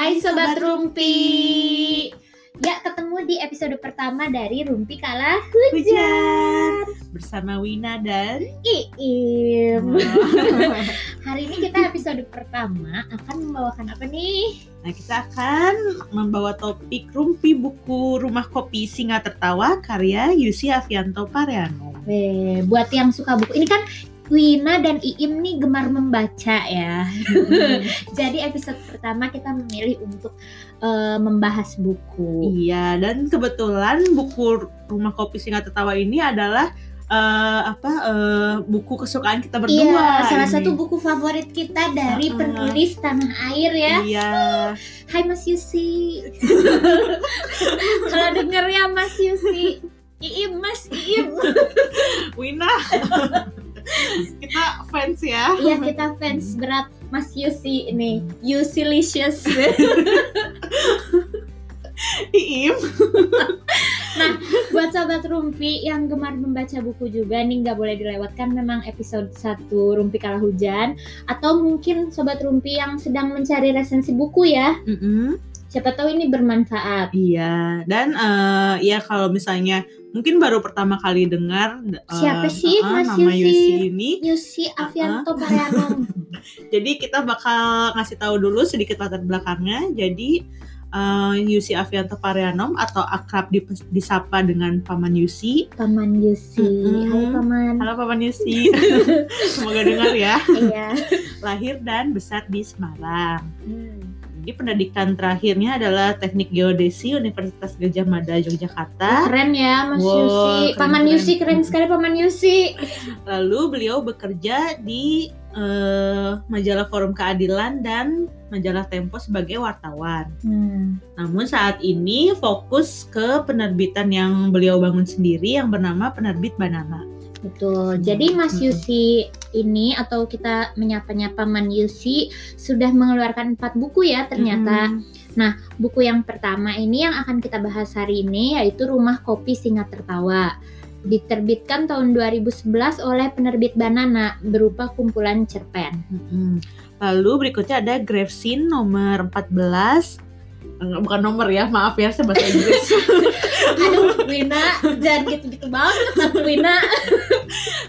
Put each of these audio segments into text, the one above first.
Hai Sobat Rumpi. Ya ketemu di episode pertama dari Rumpi Kala Hujan. Hujan. Bersama Wina dan Iim. Hari ini kita episode pertama akan membawakan apa nih? Nah kita akan membawa topik Rumpi buku Rumah Kopi Singa Tertawa karya Yusi Avianto Pariano. Weh, buat yang suka buku ini kan Wina dan Iim nih gemar membaca ya. Jadi episode pertama kita memilih untuk eh, membahas buku. Iya dan kebetulan buku Rumah Kopi Singa Tertawa ini adalah eh, apa eh, buku kesukaan kita berdua. Iya, salah ini. satu buku favorit kita dari Uh-uh. penulis tanah air ya. Iya. Hai Mas Yusi. Kalau denger ya Mas Yusi. Iim Mas Iim. Wina. Kita fans ya. Iya kita fans berat Mas Yusi ini. Yusilicious. Iim. Buat sahabat Rumpi yang gemar membaca buku juga nih nggak boleh dilewatkan memang episode 1 Rumpi Kala Hujan atau mungkin sobat Rumpi yang sedang mencari resensi buku ya. Mm-mm. Siapa tahu ini bermanfaat. Iya, dan eh, ya kalau misalnya mungkin baru pertama kali dengar eh, Siapa sih eh, Mas nama Yusi? Yusi ini. Yusi Avianto Parianom. Jadi kita bakal ngasih tahu dulu sedikit latar belakangnya. Jadi eh, Yusi Avianto Parianom atau akrab dip- disapa dengan Paman Yusi. Paman Yusi. Mm-mm. Hai Paman. Halo Paman Yusi. Semoga dengar ya. Iya. Lahir dan besar di Semarang. Hmm. Jadi pendidikan terakhirnya adalah Teknik Geodesi Universitas Gajah Mada Yogyakarta. Keren ya Mas Wow, Yusi. keren, Paman keren. Yusi keren sekali Paman Yusi. Lalu beliau bekerja di eh, majalah Forum Keadilan dan majalah Tempo sebagai wartawan. Hmm. Namun saat ini fokus ke penerbitan yang beliau bangun sendiri yang bernama Penerbit Banana. Betul. Jadi Mas Mm-mm. Yusi ini atau kita menyapa-nyapa Paman Yusi sudah mengeluarkan empat buku ya ternyata. Mm-mm. Buku yang pertama ini yang akan kita bahas hari ini yaitu Rumah Kopi Singa Tertawa. Diterbitkan tahun 2011 oleh penerbit Banana berupa kumpulan cerpen. Mm-mm. Lalu berikutnya ada Grefsin nomor 14. Bukan nomor ya, maaf ya saya bahasa Inggris. Aduh, Wina, jangan gitu-gitu banget, Wina.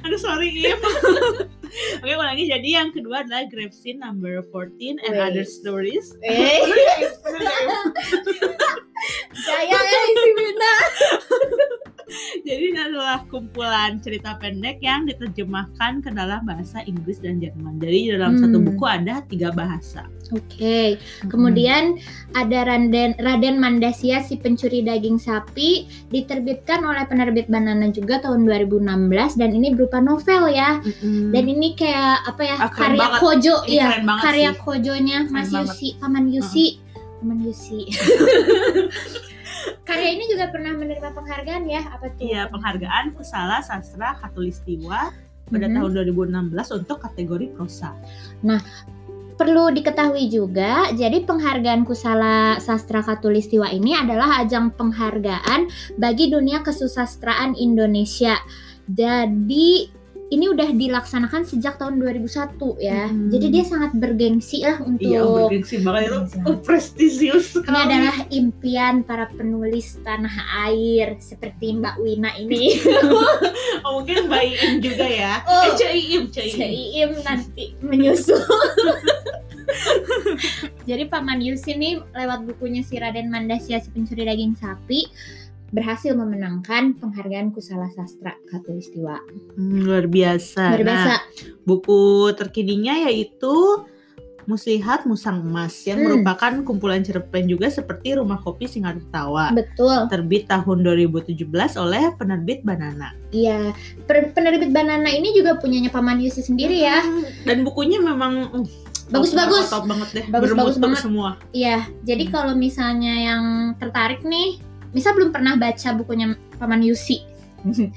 Aduh sorry Im. Oke ulangi jadi yang kedua adalah Grefsin number 14 and Wait. other stories. Eh, Jaya ya si Wina. Jadi ini adalah kumpulan cerita pendek yang diterjemahkan ke dalam bahasa Inggris dan Jerman. Jadi dalam satu Hmm. buku ada tiga bahasa. Oke, kemudian ada Raden Raden Mandasya si pencuri daging sapi diterbitkan oleh penerbit Banana juga tahun 2016 dan ini berupa novel ya. Mm-mm. Dan ini kayak apa ya? Ah, karya banget. Kojo Ini ya. Karya sih. Kojonya Mas Keren Yusi, Paman Yusi. Paman Yusi. Karya ini juga pernah menerima penghargaan ya? Apa tuh? Iya penghargaan Kusala Sastra Katulistiwa pada Mhm. tahun 2016 untuk kategori prosa. Perlu diketahui juga, jadi penghargaan Kusala Sastra Katulistiwa ini adalah ajang penghargaan bagi dunia kesusastraan Indonesia. Jadi ini udah dilaksanakan sejak tahun 2001 ya. Hmm. Jadi dia sangat bergengsi lah untuk Iya bergengsi banget itu Iya. oh, prestisius ini sekali. adalah impian para penulis tanah air seperti Mbak Wina ini. Oh, mungkin Mbak Iim juga ya. Oh. Eh Cik Iim, Cik Iim. Ceim nanti menyusul. Jadi Paman Yusi nih lewat bukunya si Raden Mandasya si pencuri daging sapi berhasil memenangkan penghargaan Kusala Sastra Katulistiwa. Hmm, luar biasa. Luar biasa. Nah, buku terkininya yaitu Muslihat Musang Emas yang Hmm. merupakan kumpulan cerpen juga seperti Rumah Kopi Singa Tertawa. Betul. Terbit tahun 2017 oleh penerbit Banana. Iya, penerbit Banana ini juga punyanya Paman Yusi sendiri ya. Hmm, Dan bukunya memang uh, Bagus-bagus. top, top banget deh. Bagus-bagus Bermutu banget. semua. Iya, jadi Hmm. kalau misalnya yang tertarik nih, misal belum pernah baca bukunya Paman Yusi.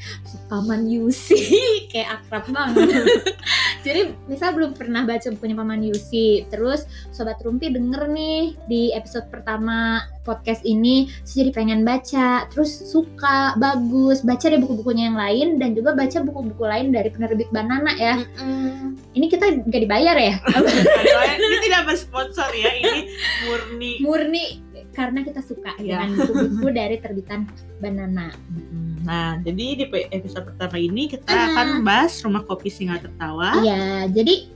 Paman Yusi kayak akrab banget. Jadi misal belum pernah baca bukunya Paman Yusi, terus Sobat Rumpi denger nih di episode pertama podcast ini, terus jadi pengen baca, terus suka, bagus, baca deh buku-bukunya yang lain dan juga baca buku-buku lain dari penerbit Banana ya. Ini kita gak dibayar ya? ini tidak bersponsor ya, ini murni. Murni karena kita suka Ya. dengan buku-buku dari terbitan Banana. Nah, jadi di episode pertama ini kita Ah. akan membahas Rumah Kopi Singa Tertawa. Iya, jadi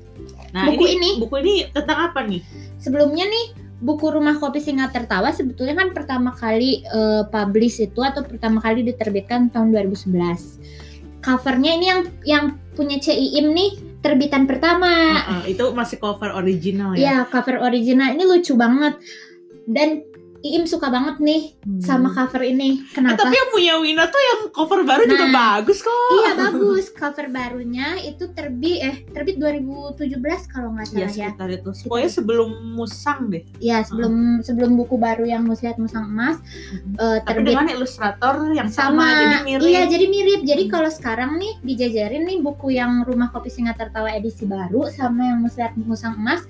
Nah, buku ini, ini buku ini tentang apa nih? sebelumnya nih buku Rumah Kopi Singa Tertawa sebetulnya kan pertama kali eh, publish itu atau pertama kali diterbitkan tahun 2011. Covernya ini yang yang punya CIIM nih terbitan pertama. Heeh, itu masih cover original ya. Ya, cover original ini lucu banget. Dan Iim suka banget nih Hmm. sama cover ini. Eh, Kenapa? tapi yang punya Wina tuh yang cover baru juga Nah. bagus kok. Iya bagus cover barunya itu terbit eh terbit 2017 kalau nggak Iya salah ya. sekitar itu. Pokoknya sebelum musang deh. Ya sebelum sebelum buku baru yang Muslihat Musang Emas eh, Tapi terbit dengan ilustrator yang sama, sama, jadi mirip. iya jadi mirip jadi Hmm. kalau sekarang nih dijajarin nih buku yang Rumah Kopi Singa Tertawa edisi baru sama yang Muslihat Musang Emas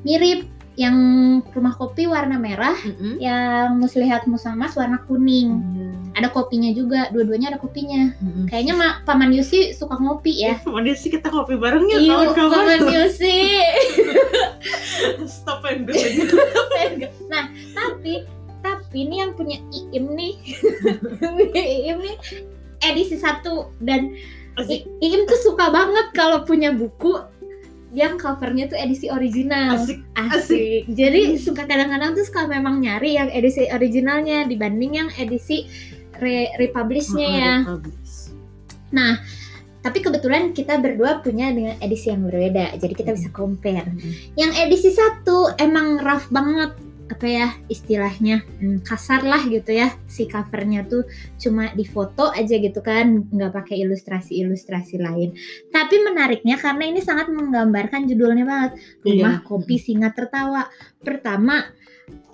mirip yang Rumah Kopi warna merah Mm-mm. yang Muslihat Musang Emas warna kuning Hmm. ada kopinya juga dua-duanya ada kopinya Mm-mm. kayaknya Ma- Paman Yusi suka ngopi ya Sama dia sih kita kopi bareng ya Iya, kawan-kawan. Paman Yusi. Stop and dulu. nah, tapi tapi ini yang punya Iim nih. Iim nih edisi satu dan. I- Iim tuh suka banget kalau punya buku yang covernya tuh edisi original. Asik. Asik. Jadi suka kadang-kadang tuh suka memang nyari yang edisi originalnya dibanding yang edisi re republishnya ya. Republish. Nah, tapi kebetulan kita berdua punya dengan edisi yang berbeda, jadi kita bisa compare. Mm-mm. Yang edisi satu emang rough banget apa ya istilahnya hmm, kasar lah gitu ya si covernya tuh cuma difoto aja gitu kan nggak pakai ilustrasi-ilustrasi lain tapi menariknya karena ini sangat menggambarkan judulnya banget rumah Iya. kopi singa tertawa pertama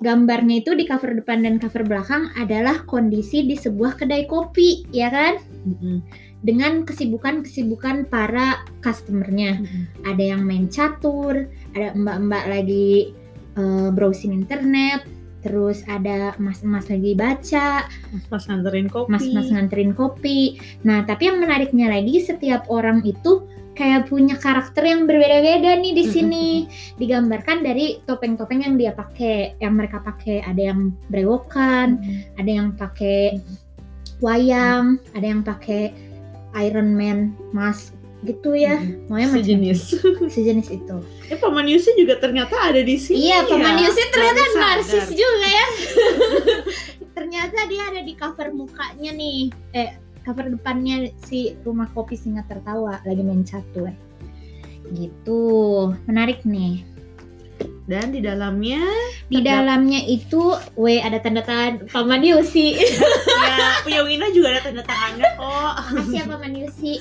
gambarnya itu di cover depan dan cover belakang adalah kondisi di sebuah kedai kopi ya kan Mm-mm. dengan kesibukan-kesibukan para customernya Mm-mm. ada yang main catur, ada mbak-mbak lagi eh, browsing internet, terus ada mas-mas lagi baca, Mas nganterin kopi. mas-mas nganterin kopi. Nah, tapi yang menariknya lagi setiap orang itu kayak punya karakter yang berbeda-beda nih di sini. Digambarkan dari topeng-topeng yang dia pakai, yang mereka pakai. Ada yang brewokan, Mm-mm. ada yang pakai wayang, ada yang pakai Iron Man mask gitu ya. Maunya macam Sejenis. sejenis itu. Eh Paman Yusi juga ternyata ada di sini. Iya, Paman ya. Yusi ternyata Baru sadar. narsis juga ya. ternyata dia ada di cover mukanya nih. Eh, cover depannya si Rumah Kopi Singa Tertawa lagi main catur. Gitu. Menarik nih. Dan di dalamnya Di Terdapat- dalamnya itu W ada tanda tangan Paman Yusi. ya punya Wina juga ada tanda tangannya kok. Makasih ya Paman Yusi.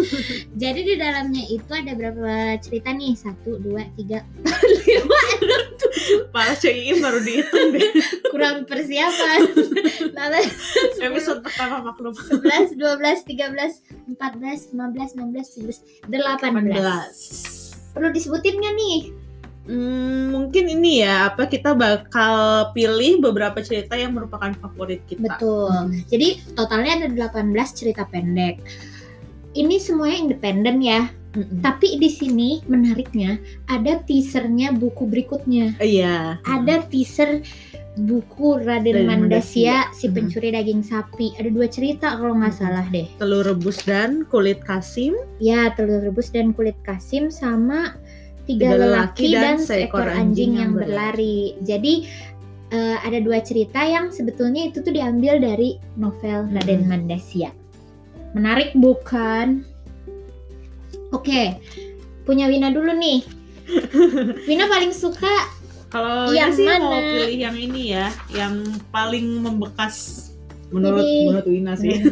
Jadi di dalamnya itu ada berapa cerita nih? Satu, dua, tiga, empat, lima, enam, Malah Cai baru dihitung deh. kurang persiapan. Lalu Episode pertama maklum. 11, 12, 13, 14, 15, 16, 17, 18. 18. Perlu disebutin nggak nih? Hmm, mungkin ini ya apa kita bakal pilih beberapa cerita yang merupakan favorit kita. Betul. Hmm. Jadi totalnya ada 18 cerita pendek. Ini semuanya independen ya. Mm-mm. Tapi di sini menariknya ada teasernya buku berikutnya. Iya. Ada teaser buku Raden Mandasya. si Hmm. pencuri daging sapi. Ada dua cerita kalau nggak Hmm. salah deh. Telur rebus dan kulit kasim. Ya, telur rebus dan kulit kasim sama tiga, Tiga lelaki, lelaki dan, dan seekor anjing anjing yang berlari. Jadi eh, ada dua cerita yang sebetulnya itu tuh diambil dari novel Raden Hmm. Mandasya. Menarik bukan? Oke, punya Wina dulu nih. Wina paling suka Kalau Yang sih mau mana? pilih yang ini ya, yang paling membekas menurut Ini- menurut Wina sih.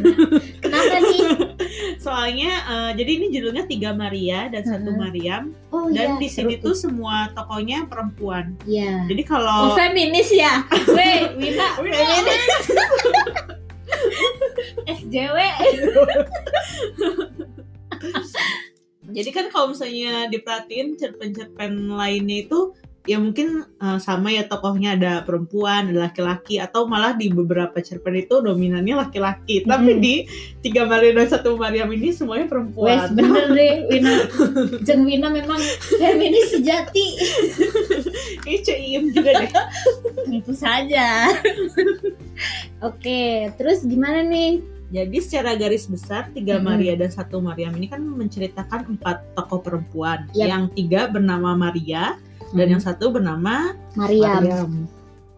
kenapa nih? Soalnya eh, jadi ini judulnya Tiga Maria dan satu Hmm. Mariam Oh dan iya, di sini tuh semua tokonya perempuan. Iya. Jadi Oh, kalau feminis ya? Weh, Wina, Wina. feminis. SJW. Jadi kan kalau misalnya diperhatiin cerpen-cerpen lainnya itu ya mungkin uh, sama ya tokohnya ada perempuan, ada laki-laki atau malah di beberapa cerpen itu dominannya laki-laki. Hmm. Tapi di tiga Maria dan satu Mariam ini semuanya Wes perempuan. bener deh Wina Jeng Wina memang feminis sejati Ini Ceim juga deh. Itu saja Oke terus gimana nih Jadi secara garis besar tiga. Maria dan satu Mariam ini kan menceritakan empat tokoh perempuan. Yap. Yang tiga bernama Maria dan yang satu bernama Mariam Mariam.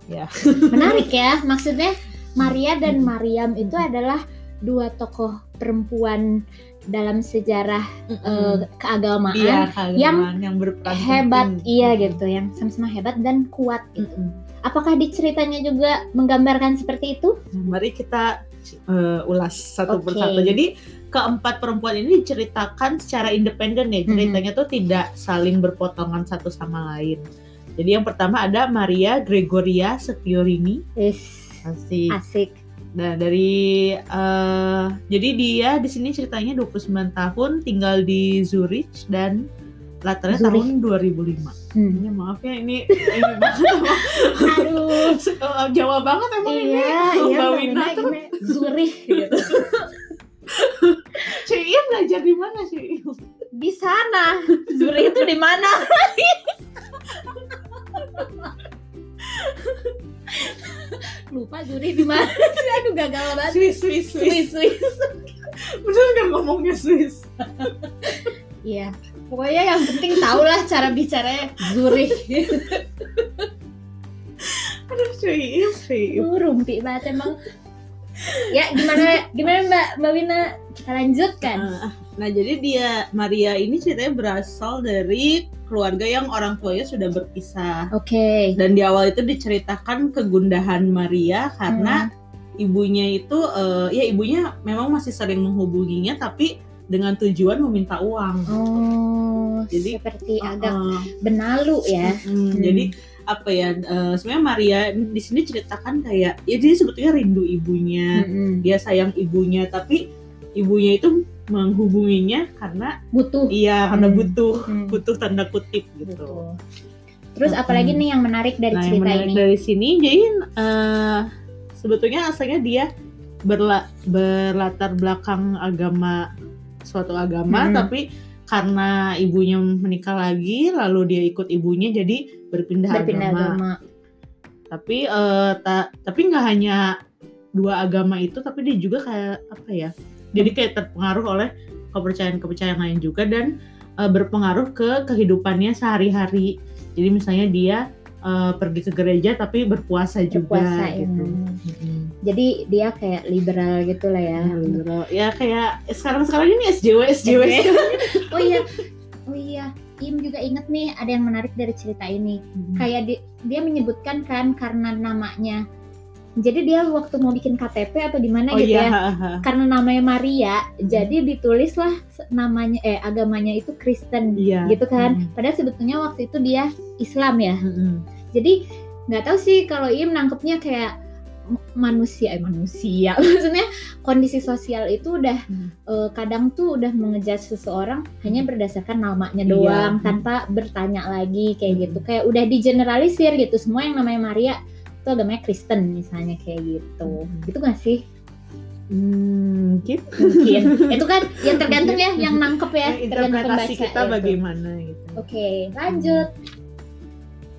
Menarik ya, maksudnya Maria dan Mariam itu adalah dua tokoh perempuan dalam sejarah eh, keagamaan Iya, keagamaan yang berperan hebat, penting. iya gitu, yang sama-sama hebat dan kuat gitu. Apakah di ceritanya juga menggambarkan seperti itu? Mari kita eh, ulas satu Oke. persatu. Jadi keempat perempuan ini diceritakan secara independen ya. Ceritanya tuh tidak saling berpotongan satu sama lain. Jadi yang pertama ada Maria Gregoria Setiorini. Is Asik. asik. Nah, dari eh, jadi dia di sini ceritanya 29 tahun tinggal di Zurich dan latarnya Zurich. tahun 2005. Hmm. Ini maaf ya ini ini banget Aduh. Jawa banget emang ini. iya, iya, Mbak Wina tuh. Zurich gitu. Cia belajar di mana sih? Di sana. Zurich itu di mana? Lupa Zurich di mana? Aduh gagal banget. Swiss, Swiss, Swiss. Swiss, Swiss. Bener nggak ngomongnya Swiss? Iya. Pokoknya yang penting tahulah cara bicaranya Zurich. Aduh, Cia, Cia. Lu rumpi banget emang. Ya gimana gimana Mbak Mbak Wina kita lanjutkan. Nah, Nah, jadi dia Maria ini ceritanya berasal dari keluarga yang orang tuanya sudah berpisah. Oke. Dan di awal itu diceritakan kegundahan Maria karena Hmm. ibunya itu eh, ya ibunya memang masih sering menghubunginya tapi dengan tujuan meminta uang. Oh, Jadi, seperti agak Eh, benalu ya. mm, Hmm. Jadi apa ya eh, sebenarnya Maria di sini ceritakan kayak ya dia sebetulnya rindu ibunya. Mm-mm. Dia sayang ibunya tapi ibunya itu menghubunginya karena Butuh. iya karena Hmm. butuh Hmm. butuh tanda kutip gitu. Betul. Terus Mm-mm. apalagi nih yang menarik dari Nah, yang cerita menarik ini? dari sini jadi eh, sebetulnya asalnya dia berla- berlatar belakang agama suatu agama Hmm. tapi karena ibunya menikah lagi lalu dia ikut ibunya jadi berpindah, Berpindah agama. agama. Tapi eh, ta- tapi nggak hanya dua agama itu tapi dia juga kayak apa ya? Jadi kayak terpengaruh oleh kepercayaan-kepercayaan lain juga dan eh, berpengaruh ke kehidupannya sehari-hari. Jadi misalnya dia eh, pergi ke gereja tapi berpuasa juga Berpuasa, ya. gitu. Mm-mm. Jadi dia kayak liberal gitu lah ya. Ya, liberal. ya kayak sekarang-sekarang ini SJW SJW. SJW. Oh iya, oh iya. Im juga inget nih ada yang menarik dari cerita ini. Mm. Kayak di- dia menyebutkan kan karena namanya. Jadi dia waktu mau bikin KTP atau gimana Oh gitu iya, ya. Karena namanya Maria, jadi ditulislah namanya eh agamanya itu Kristen Iya. gitu kan. Mm. Padahal sebetulnya waktu itu dia Islam ya. Mm-mm. Jadi nggak tahu sih kalau Im nangkepnya kayak manusia, eh manusia. Maksudnya kondisi sosial itu udah Hmm. eh, kadang tuh udah mengejar seseorang hanya berdasarkan namanya Iya. doang Hmm. tanpa bertanya lagi kayak Hmm. gitu. Kayak udah digeneralisir gitu. Semua yang namanya Maria itu agamanya Kristen misalnya kayak gitu. Hmm. Gitu gak sih? Hmm, gitu. Mungkin. itu kan yang tergantung ya yang nangkep ya, Ya, interpretasi kita itu. bagaimana gitu. Oke, lanjut.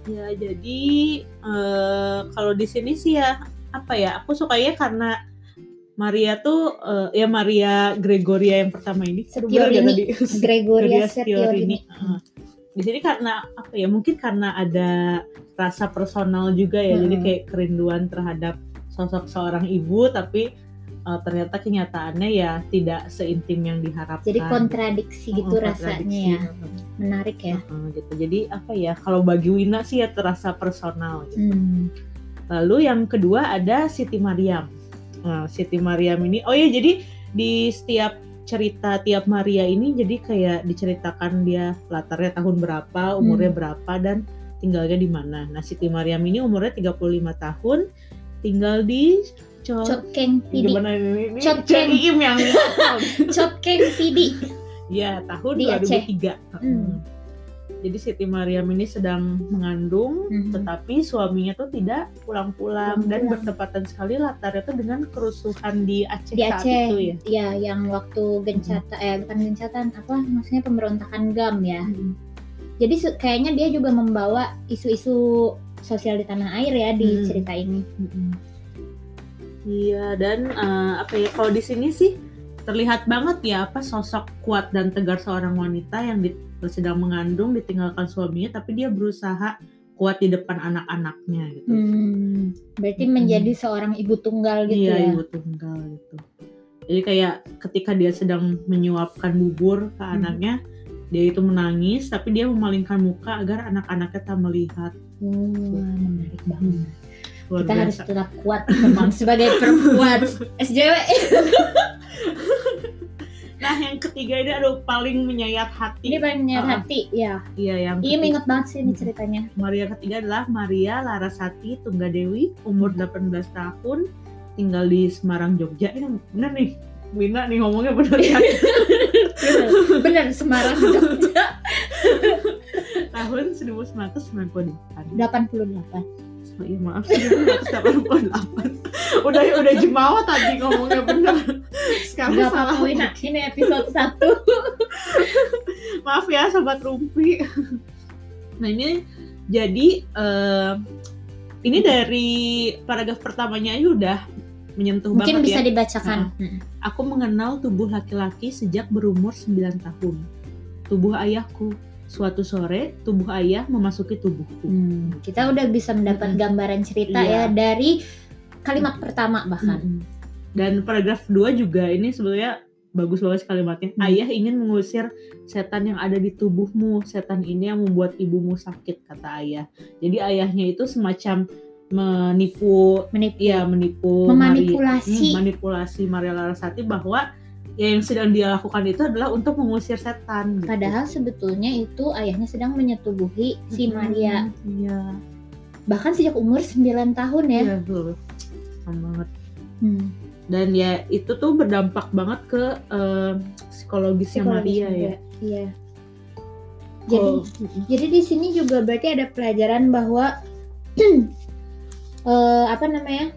Ya jadi eh, kalau di sini sih ya apa ya aku sukanya karena Maria tuh eh, ya Maria Gregoria yang pertama ini Setiorini. tadi? Gregoria Setiorini. Heeh. Di sini karena apa ya mungkin karena ada rasa personal juga ya jadi Mm-mm. kayak kerinduan terhadap sosok seorang ibu tapi eh, ternyata kenyataannya ya tidak seintim yang diharapkan. Jadi kontradiksi gitu Heeh, rasanya ya. kontradiksi. Menarik ya. Heeh, gitu. Jadi apa ya kalau bagi Wina sih ya terasa personal gitu. Hmm. Lalu yang kedua ada Siti Mariam. Nah, Siti Mariam ini, oh ya jadi di setiap cerita tiap Maria ini jadi kayak diceritakan dia latarnya tahun berapa, umurnya Hmm. berapa dan tinggalnya di mana. Nah, Siti Mariam ini umurnya 35 tahun, tinggal di Cokeng Pidi. Gimana ini? Cok Iim yang Cokeng Pidi. Ya, tahun Di Aceh. 2003. Hmm. Jadi Siti Mariam ini sedang mengandung, Mhm. tetapi suaminya tuh tidak pulang-pulang dan bertepatan sekali latarnya tuh dengan kerusuhan di Aceh, di saat Aceh itu ya. ya yang waktu gencatan eh bukan gencatan apa maksudnya pemberontakan GAM ya jadi su- kayaknya dia juga membawa isu-isu sosial di tanah air ya di Hmm. cerita ini Mm-mm. Iya dan eh, apa ya kalau di sini sih terlihat banget ya apa sosok kuat dan tegar seorang wanita yang di- sedang mengandung ditinggalkan suaminya tapi dia berusaha kuat di depan anak-anaknya gitu. Hmm, berarti Mm-mm. menjadi seorang ibu tunggal gitu iya ya ibu tunggal gitu. Jadi kayak ketika dia sedang menyuapkan bubur ke Hmm. anaknya dia itu menangis tapi dia memalingkan muka agar anak-anaknya tak melihat. Wah, menarik banget Luar kita harus biasa. tetap kuat memang sebagai perempuan SJW Nah yang ketiga ini aduh paling menyayat hati. ini paling menyayat Ah. hati ya Iya yang iya inget banget sih ini ceritanya Maria ketiga adalah Maria Larasati Tunggadewi, umur 18 tahun, tinggal di Semarang, Jogja. Ini bener nih, Wina nih ngomongnya bener ya. bener, bener Semarang Jogja tahun 1998. 88 Oh, iya maaf, 1988. udah udah jemawa tadi ngomongnya bener. Sekarang Gak salah. Wina, ini episode 1 Maaf ya sobat rumpi. Nah ini jadi eh, ini dari paragraf pertamanya aja udah menyentuh Mungkin banget bisa ya. dibacakan Mm. Aku mengenal tubuh laki-laki sejak berumur 9 tahun. Tubuh ayahku. Suatu sore, tubuh ayah memasuki tubuhku. Hmm, kita udah bisa mendapat Mm-mm. gambaran cerita Iya. ya dari kalimat pertama bahkan. Mm-mm. Dan paragraf 2 juga ini sebenarnya bagus banget kalimatnya. Hmm. Ayah ingin mengusir setan yang ada di tubuhmu. Setan ini yang membuat ibumu sakit, kata ayah. Jadi ayahnya itu semacam menipu Menipu. ya menipu Memanipulasi. Maria, hmm, manipulasi Maria Larasati bahwa ya yang sedang dia lakukan itu adalah untuk mengusir setan. gitu. Padahal sebetulnya itu ayahnya sedang menyetubuhi si Mm-mm. Maria. Iya. Bahkan sejak umur 9 tahun ya. Iya betul. Banget. Hmm, Dan ya itu tuh berdampak banget ke eh, psikologisnya psikologis Maria ya. juga. Iya. Jadi Oh, jadi di sini juga berarti ada pelajaran bahwa eh, apa namanya?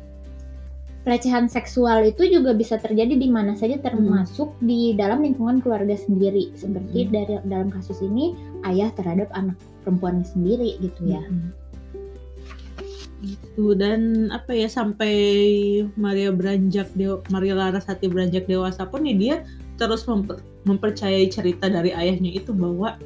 Pelecehan seksual itu juga bisa terjadi di mana saja termasuk di dalam lingkungan keluarga sendiri seperti Hmm. dari dalam kasus ini ayah terhadap anak perempuannya sendiri gitu ya. Mm-mm. Gitu dan apa ya sampai Maria beranjak dewa, Maria Larasati beranjak dewasa pun ya dia terus memper- mempercayai cerita dari ayahnya itu bahwa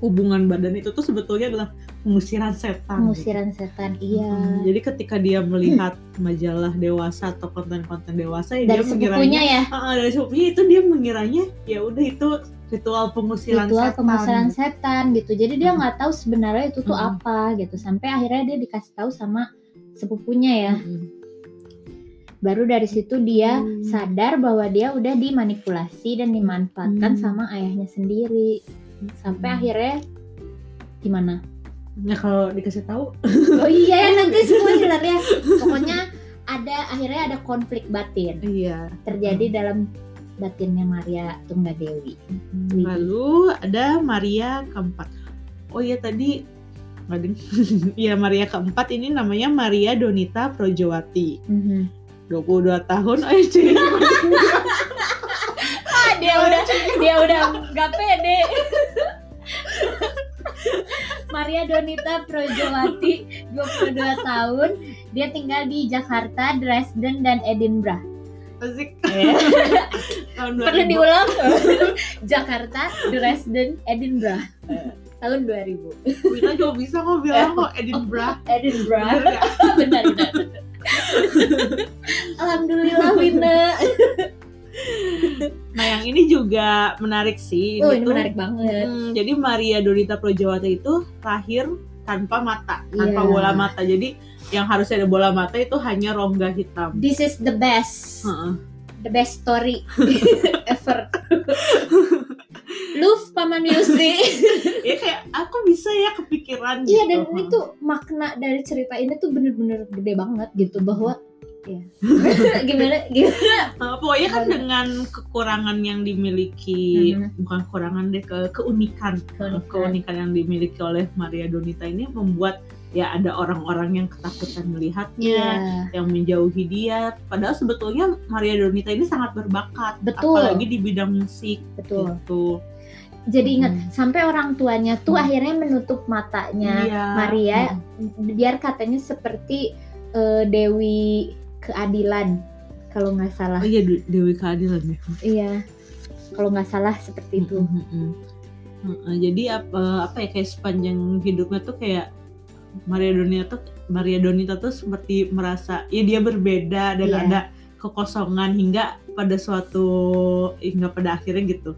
hubungan badan itu tuh sebetulnya adalah pengusiran setan. pengusiran setan iya Mm, Jadi ketika dia melihat majalah dewasa atau konten-konten dewasa ya dari dia sepupunya mengiranya ya ah, dari sepupunya itu dia mengiranya ya udah itu ritual pengusiran ritual setan. pengusiran setan gitu jadi dia Hmm. nggak tahu sebenarnya itu tuh Hmm. apa gitu sampai akhirnya dia dikasih tahu sama sepupunya ya Mm-mm. baru dari situ dia Hmm. sadar bahwa dia udah dimanipulasi dan dimanfaatkan Hmm. sama ayahnya sendiri sampai Hmm. akhirnya gimana Ya kalau dikasih tahu oh iya ya nanti spoiler ya pokoknya ada akhirnya ada konflik batin iya. terjadi dalam batinnya Maria Tunggadewi Widih. Lalu ada Maria keempat. Oh iya tadi. Iya Maria keempat ini namanya Maria Donita Projowati. Mhm. 22 tahun aja cuy. Ah, dia udah dia udah nggak pede. Maria Donita Projowati 22 tahun dia tinggal di Jakarta, Dresden dan Edinburgh. Asik. Perlu 2000. diulang? Jakarta, Dresden, Edinburgh. Tahun 2000. Wina juga bisa kok bilang kok Edinburgh. Edinburgh. Benar benar. Alhamdulillah Wina. Nah yang ini juga menarik sih. Oh, ini tuh- menarik banget. Hmm, jadi Maria Donita Projowati itu lahir tanpa mata, tanpa Iya. bola mata. Jadi yang harusnya ada bola mata itu hanya rongga hitam. This is the best. Heeh. The best story ever. Love Paman Yusi. ya kayak aku bisa ya kepikiran Iya gitu. dan ini tuh makna dari cerita ini tuh bener-bener gede banget gitu bahwa gimana gimana Uh, pokoknya kan Gimana? dengan kekurangan yang dimiliki Mhm. bukan kekurangan deh ke keunikan Keunikan. keunikan yang dimiliki oleh Maria Donita ini membuat ya ada orang-orang yang ketakutan melihatnya Iya, yang menjauhi dia padahal sebetulnya Maria Donita ini sangat berbakat Betul. apalagi di bidang musik betul. gitu Jadi ingat Mhm. sampai orang tuanya tuh Hmm. akhirnya menutup matanya Iya. Maria Mhm. biar katanya seperti eh, Dewi keadilan kalau nggak salah. oh iya De- Dewi Keadilan ya Iya. Kalau nggak salah seperti itu. Mhm. Heeh, jadi apa apa ya kayak sepanjang hidupnya tuh kayak Maria Donita tuh Maria Donita tuh seperti merasa ya dia berbeda dan Iya. ada kekosongan hingga pada suatu hingga pada akhirnya gitu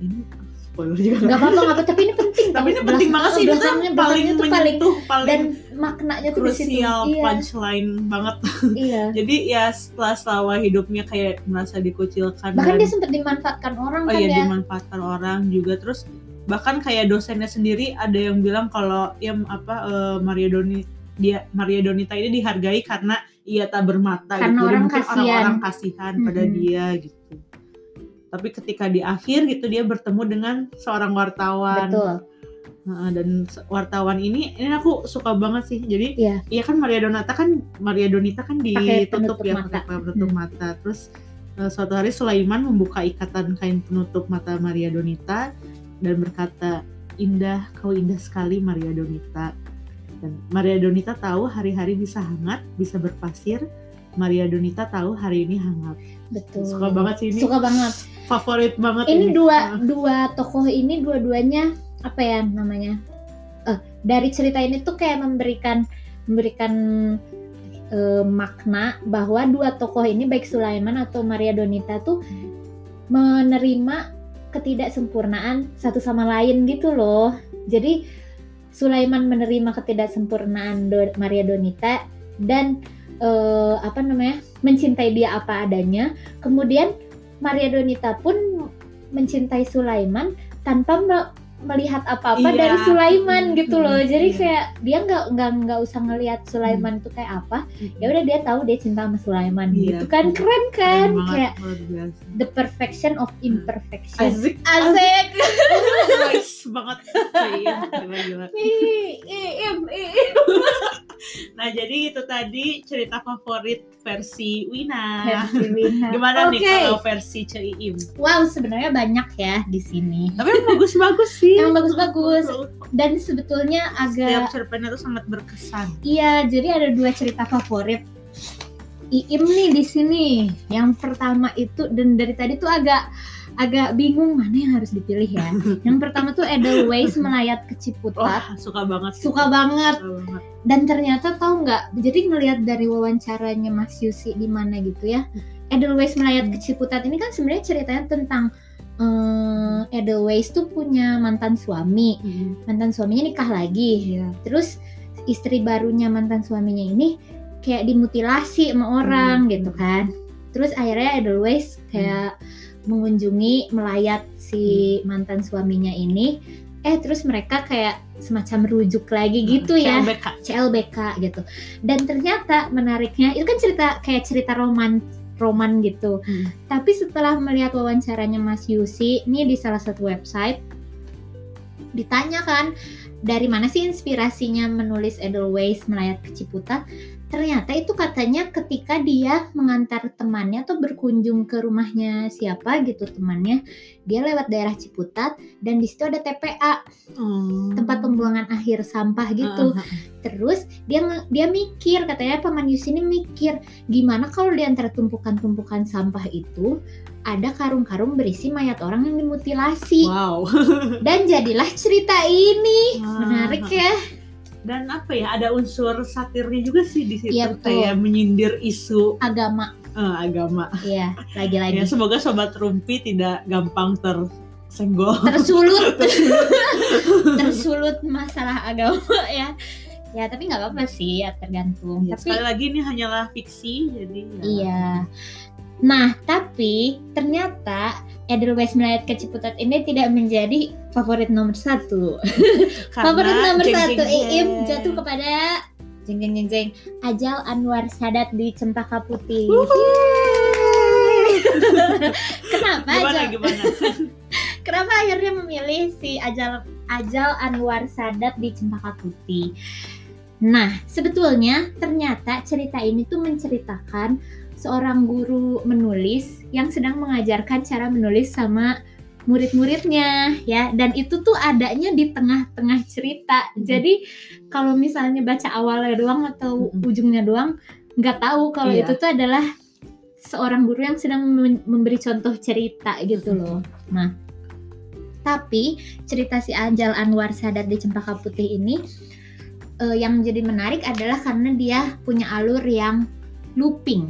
ini spoiler juga Nggak apa-apa nggak apa tapi ini penting. tapi ini penting banget sih itu belakangnya- paling tuh paling menyentuh paling dan maknanya tuh krusial Iya. punchline banget iya. jadi ya setelah selama hidupnya kayak merasa dikucilkan Bahkan dan- dia sempat dimanfaatkan orang oh kan iya ya. dimanfaatkan orang juga terus bahkan kayak dosennya sendiri ada yang bilang kalau ya apa eh, Maria Doni dia Maria Donita ini dihargai karena ia tak bermata Karena gitu Jadi orang mungkin kasihan. orang-orang kasihan pada Mm-mm. dia gitu tapi ketika di akhir gitu dia bertemu dengan seorang wartawan Betul. Nah, dan wartawan ini ini aku suka banget sih jadi Iya. iya kan Maria Donata kan Maria Donita kan ditutup ya pakai penutup Hmm. mata terus eh, suatu hari Sulaiman membuka ikatan kain penutup mata Maria Donita dan berkata indah kau indah sekali Maria Donita dan Maria Donita tahu hari-hari bisa hangat bisa berpasir Maria Donita tahu hari ini hangat Betul. suka banget sih ini Suka banget. Favorit banget ini Ah. dua dua tokoh ini dua-duanya apa ya namanya? Eh dari cerita ini tuh kayak memberikan memberikan eh, makna bahwa dua tokoh ini baik Sulaiman atau Maria Donita tuh menerima ketidaksempurnaan satu sama lain gitu loh. Jadi Sulaiman menerima ketidaksempurnaan Do- Maria Donita dan eh, apa namanya mencintai dia apa adanya. Kemudian Maria Donita pun mencintai Sulaiman tanpa melihat apa-apa Iya. dari Sulaiman gitu loh. Hmm, Jadi iya. kayak dia nggak nggak nggak usah ngelihat Sulaiman itu kayak apa. Ya udah dia tahu dia cinta sama Sulaiman Iya. gitu kan. Keren kan? Keren banget, Kayak the perfection of imperfection. Asik, Asik. nice banget. Iya, gila-gila. Nah jadi itu tadi cerita favorit versi Wina. Versi Wina. Gimana nih Oke. kalau versi Ceim? Wow, sebenarnya banyak ya di sini. Tapi bagus-bagus sih. Emang bagus-bagus. Dan sebetulnya Setiap agak cerpennya tuh sangat berkesan. Iya, jadi ada dua cerita favorit. Iim nih di sini. Yang pertama itu dan dari tadi tuh agak agak bingung mana yang harus dipilih ya. yang pertama tuh Edelweiss melayat ke Ciputat. Wah suka banget. Suka banget. Suka banget. Dan ternyata tahu nggak? Jadi ngelihat dari wawancaranya Mas Yusi di mana gitu ya. Edelweiss melayat ke Ciputat ini kan sebenarnya ceritanya tentang eh, Edelweiss tuh punya mantan suami. Mantan suaminya nikah lagi. Iya. terus istri barunya mantan suaminya ini kayak dimutilasi sama orang Hmm. gitu kan terus akhirnya Edelweiss kayak mengunjungi melayat si mantan suaminya ini eh terus mereka kayak semacam rujuk lagi gitu ya CLBK. CLBK gitu dan ternyata menariknya itu kan cerita kayak cerita roman roman gitu Hmm. tapi setelah melihat wawancaranya Mas Yusi ini di salah satu website ditanya kan dari mana sih inspirasinya menulis Edelweiss melayat ke Ciputat ternyata itu katanya ketika dia mengantar temannya atau berkunjung ke rumahnya siapa gitu temannya dia lewat daerah Ciputat dan di situ ada TPA Hmm. tempat pembuangan akhir sampah gitu ah, ah. Terus dia dia mikir katanya Paman Yus ini mikir gimana kalau di antara tumpukan-tumpukan sampah itu ada karung-karung berisi mayat orang yang dimutilasi Wow. dan jadilah cerita ini Ah, menarik ya Dan apa ya ada unsur satirnya juga sih di situ Iya, betul. kayak menyindir isu agama eh, agama. ya lagi-lagi Ya semoga sobat rumpi tidak gampang tersenggol. tersulut tersulut masalah agama ya ya tapi nggak apa-apa sih ya tergantung Ya, tapi sekali lagi ini hanyalah fiksi jadi ya. Iya. Nah, tapi ternyata Edelweiss melayat ke Ciputat ini tidak menjadi favorit nomor satu. Favorit nomor jeng, satu jeng, jeng. Iim jatuh kepada Jeng jeng jeng jeng. Ajal Anwar Sadat di Cempaka Putih. Kenapa Gimana Ajal? gimana? Kenapa akhirnya memilih si Ajal Ajal Anwar Sadat di Cempaka Putih? Nah, sebetulnya ternyata cerita ini tuh menceritakan seorang guru menulis yang sedang mengajarkan cara menulis sama murid-muridnya ya dan itu tuh adanya di tengah-tengah cerita. Mhm. Jadi kalau misalnya baca awalnya doang atau Mhm. ujungnya doang nggak tahu kalau Iya. itu tuh adalah seorang guru yang sedang mem- memberi contoh cerita gitu Mhm. loh. Nah, tapi cerita si Anjal Anwar Sadat di Cempaka Putih ini eh, yang jadi menarik adalah karena dia punya alur yang looping,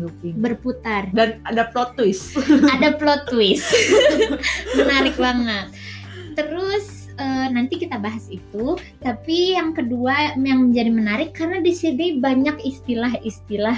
Looping. berputar. Dan ada plot twist. Ada plot twist. menarik banget. Terus eh, nanti kita bahas itu, tapi yang kedua yang menjadi menarik karena di sini banyak istilah-istilah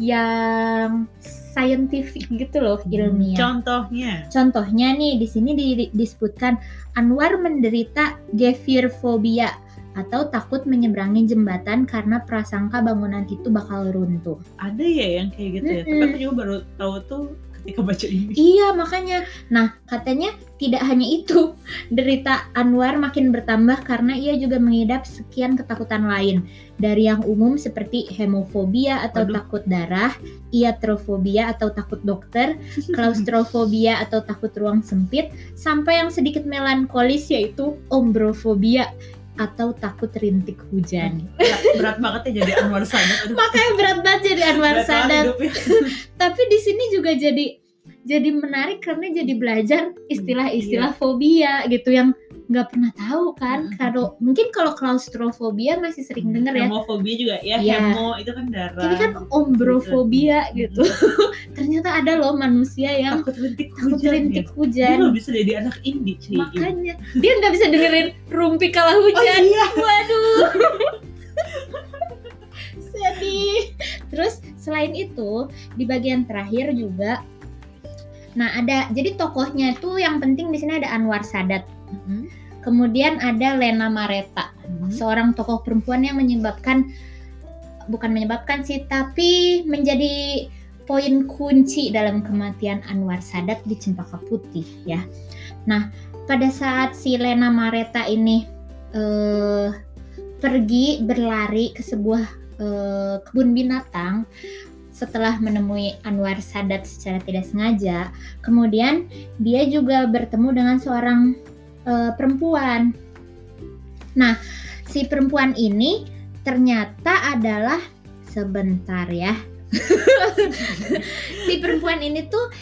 yang scientific gitu loh, ilmiah. Contohnya. Contohnya nih di sini di- disebutkan Anwar menderita gefirfobia atau takut menyeberangi jembatan karena prasangka bangunan itu bakal runtuh. Ada ya yang kayak gitu ya. Tapi Mm-mm. aku juga baru tahu tuh ketika baca ini. Iya makanya. Nah katanya tidak hanya itu, derita Anwar makin bertambah karena ia juga mengidap sekian ketakutan lain dari yang umum seperti hemofobia atau Waduh. takut darah, iatrofobia atau takut dokter, klaustrofobia atau takut ruang sempit, sampai yang sedikit melankolis yaitu ombrofobia atau takut rintik hujan. berat, berat banget ya jadi Anwar Sadat. Makanya berat banget jadi Anwar berat Sadat. Tapi di sini juga jadi jadi menarik karena jadi belajar istilah-istilah fobia gitu yang nggak pernah tahu kan. Mm-mm. Kalau mungkin kalau klaustrofobia masih sering denger ya. Hemofobia juga ya. Iya. Hemo itu kan darah. Ini kan ombrofobia gitu. Ternyata ada loh manusia yang takut rintik takut hujan rintik ya. Dia hujan. nggak bisa jadi anak indie cuy. Makanya dia nggak bisa dengerin rumpi kala Oh hujan. iya. Waduh. Sedih. Terus selain itu di bagian terakhir juga Nah, ada jadi tokohnya itu yang penting di sini ada Anwar Sadat. Mhm. Kemudian ada Lena Mareta, Mhm. seorang tokoh perempuan yang menyebabkan bukan menyebabkan sih, tapi menjadi poin kunci dalam kematian Anwar Sadat di Cempaka Putih ya. Nah, pada saat si Lena Mareta ini eh, pergi berlari ke sebuah eh, kebun binatang setelah menemui Anwar Sadat secara tidak sengaja, kemudian dia juga bertemu dengan seorang eh, perempuan. Nah, si perempuan ini ternyata adalah sebentar ya. si perempuan ini tuh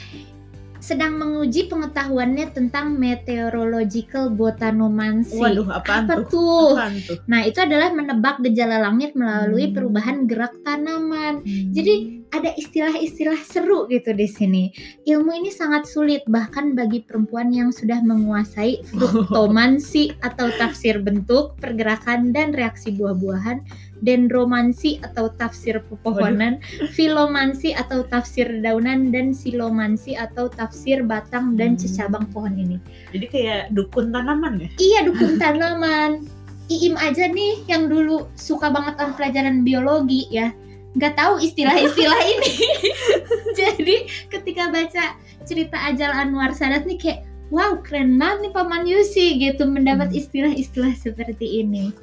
sedang menguji pengetahuannya tentang meteorological botanomancy. Waduh, apaan Apa tuh? tuh? Apaan tuh? Nah, itu adalah menebak gejala langit melalui Hmm. perubahan gerak tanaman. Jadi ada istilah-istilah seru gitu di sini. Ilmu ini sangat sulit bahkan bagi perempuan yang sudah menguasai fruktomansi atau tafsir bentuk, pergerakan dan reaksi buah-buahan, dendromansi atau tafsir pepohonan, filomansi atau tafsir daunan dan silomansi atau tafsir batang dan Hmm. cecabang pohon ini. Jadi kayak dukun tanaman ya? Iya dukun tanaman. Iim aja nih yang dulu suka banget sama pelajaran biologi ya nggak tahu istilah-istilah ini. Jadi ketika baca cerita Ajal Anwar Sadat nih kayak wow keren banget nih Paman Yusi gitu mendapat Hmm. istilah-istilah seperti ini.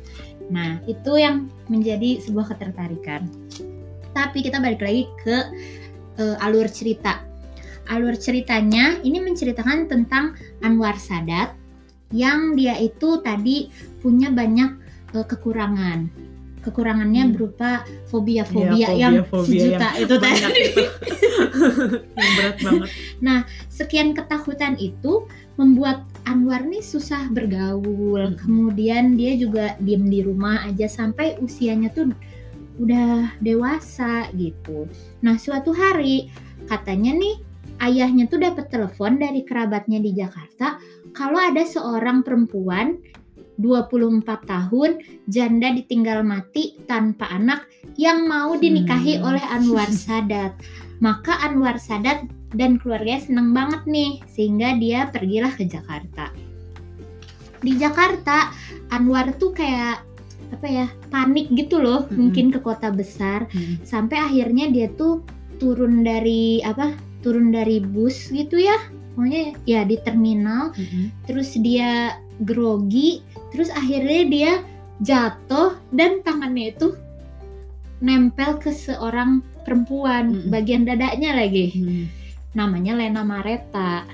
Nah itu yang menjadi sebuah ketertarikan. Tapi kita balik lagi ke eh, alur cerita. Alur ceritanya ini menceritakan tentang Anwar Sadat yang dia itu tadi punya banyak eh, kekurangan. Kekurangannya Hmm. berupa fobia-fobia Iya, yang fobia-fobia sejuta itu Banyak tadi. itu. yang berat banget. Sekian ketakutan itu membuat Anwar nih susah bergaul. Hmm. Kemudian dia juga diem di rumah aja sampai usianya tuh udah dewasa gitu. Nah, suatu hari katanya nih ayahnya tuh dapat telepon dari kerabatnya di Jakarta kalau ada seorang perempuan 24 tahun janda ditinggal mati tanpa anak yang mau dinikahi Hmm. oleh Anwar Sadat. Maka Anwar Sadat dan keluarganya seneng banget nih sehingga dia pergilah ke Jakarta. Di Jakarta Anwar tuh kayak apa ya panik gitu loh Mm-mm. mungkin ke kota besar Mm. sampai akhirnya dia tuh turun dari apa turun dari bus gitu ya pokoknya ya di terminal Mm-mm. terus dia grogi terus akhirnya dia jatuh dan tangannya itu nempel ke seorang perempuan Mm-mm. bagian dadanya lagi Mm. namanya Lena Mareta